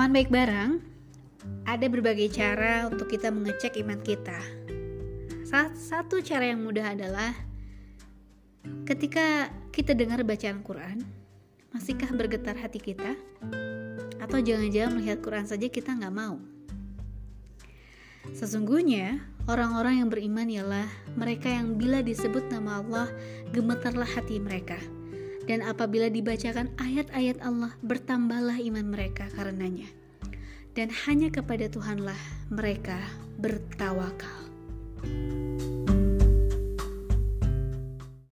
Dalam baik barang, ada berbagai cara untuk kita mengecek iman kita. Satu cara yang mudah adalah ketika kita dengar bacaan Quran, masihkah bergetar hati kita? Atau jangan-jangan melihat Quran saja kita nggak mau? Sesungguhnya, orang-orang yang beriman ialah mereka yang bila disebut nama Allah, gemetarlah hati mereka. Dan apabila dibacakan ayat-ayat Allah, bertambahlah iman mereka karenanya. Dan hanya kepada Tuhanlah mereka bertawakal.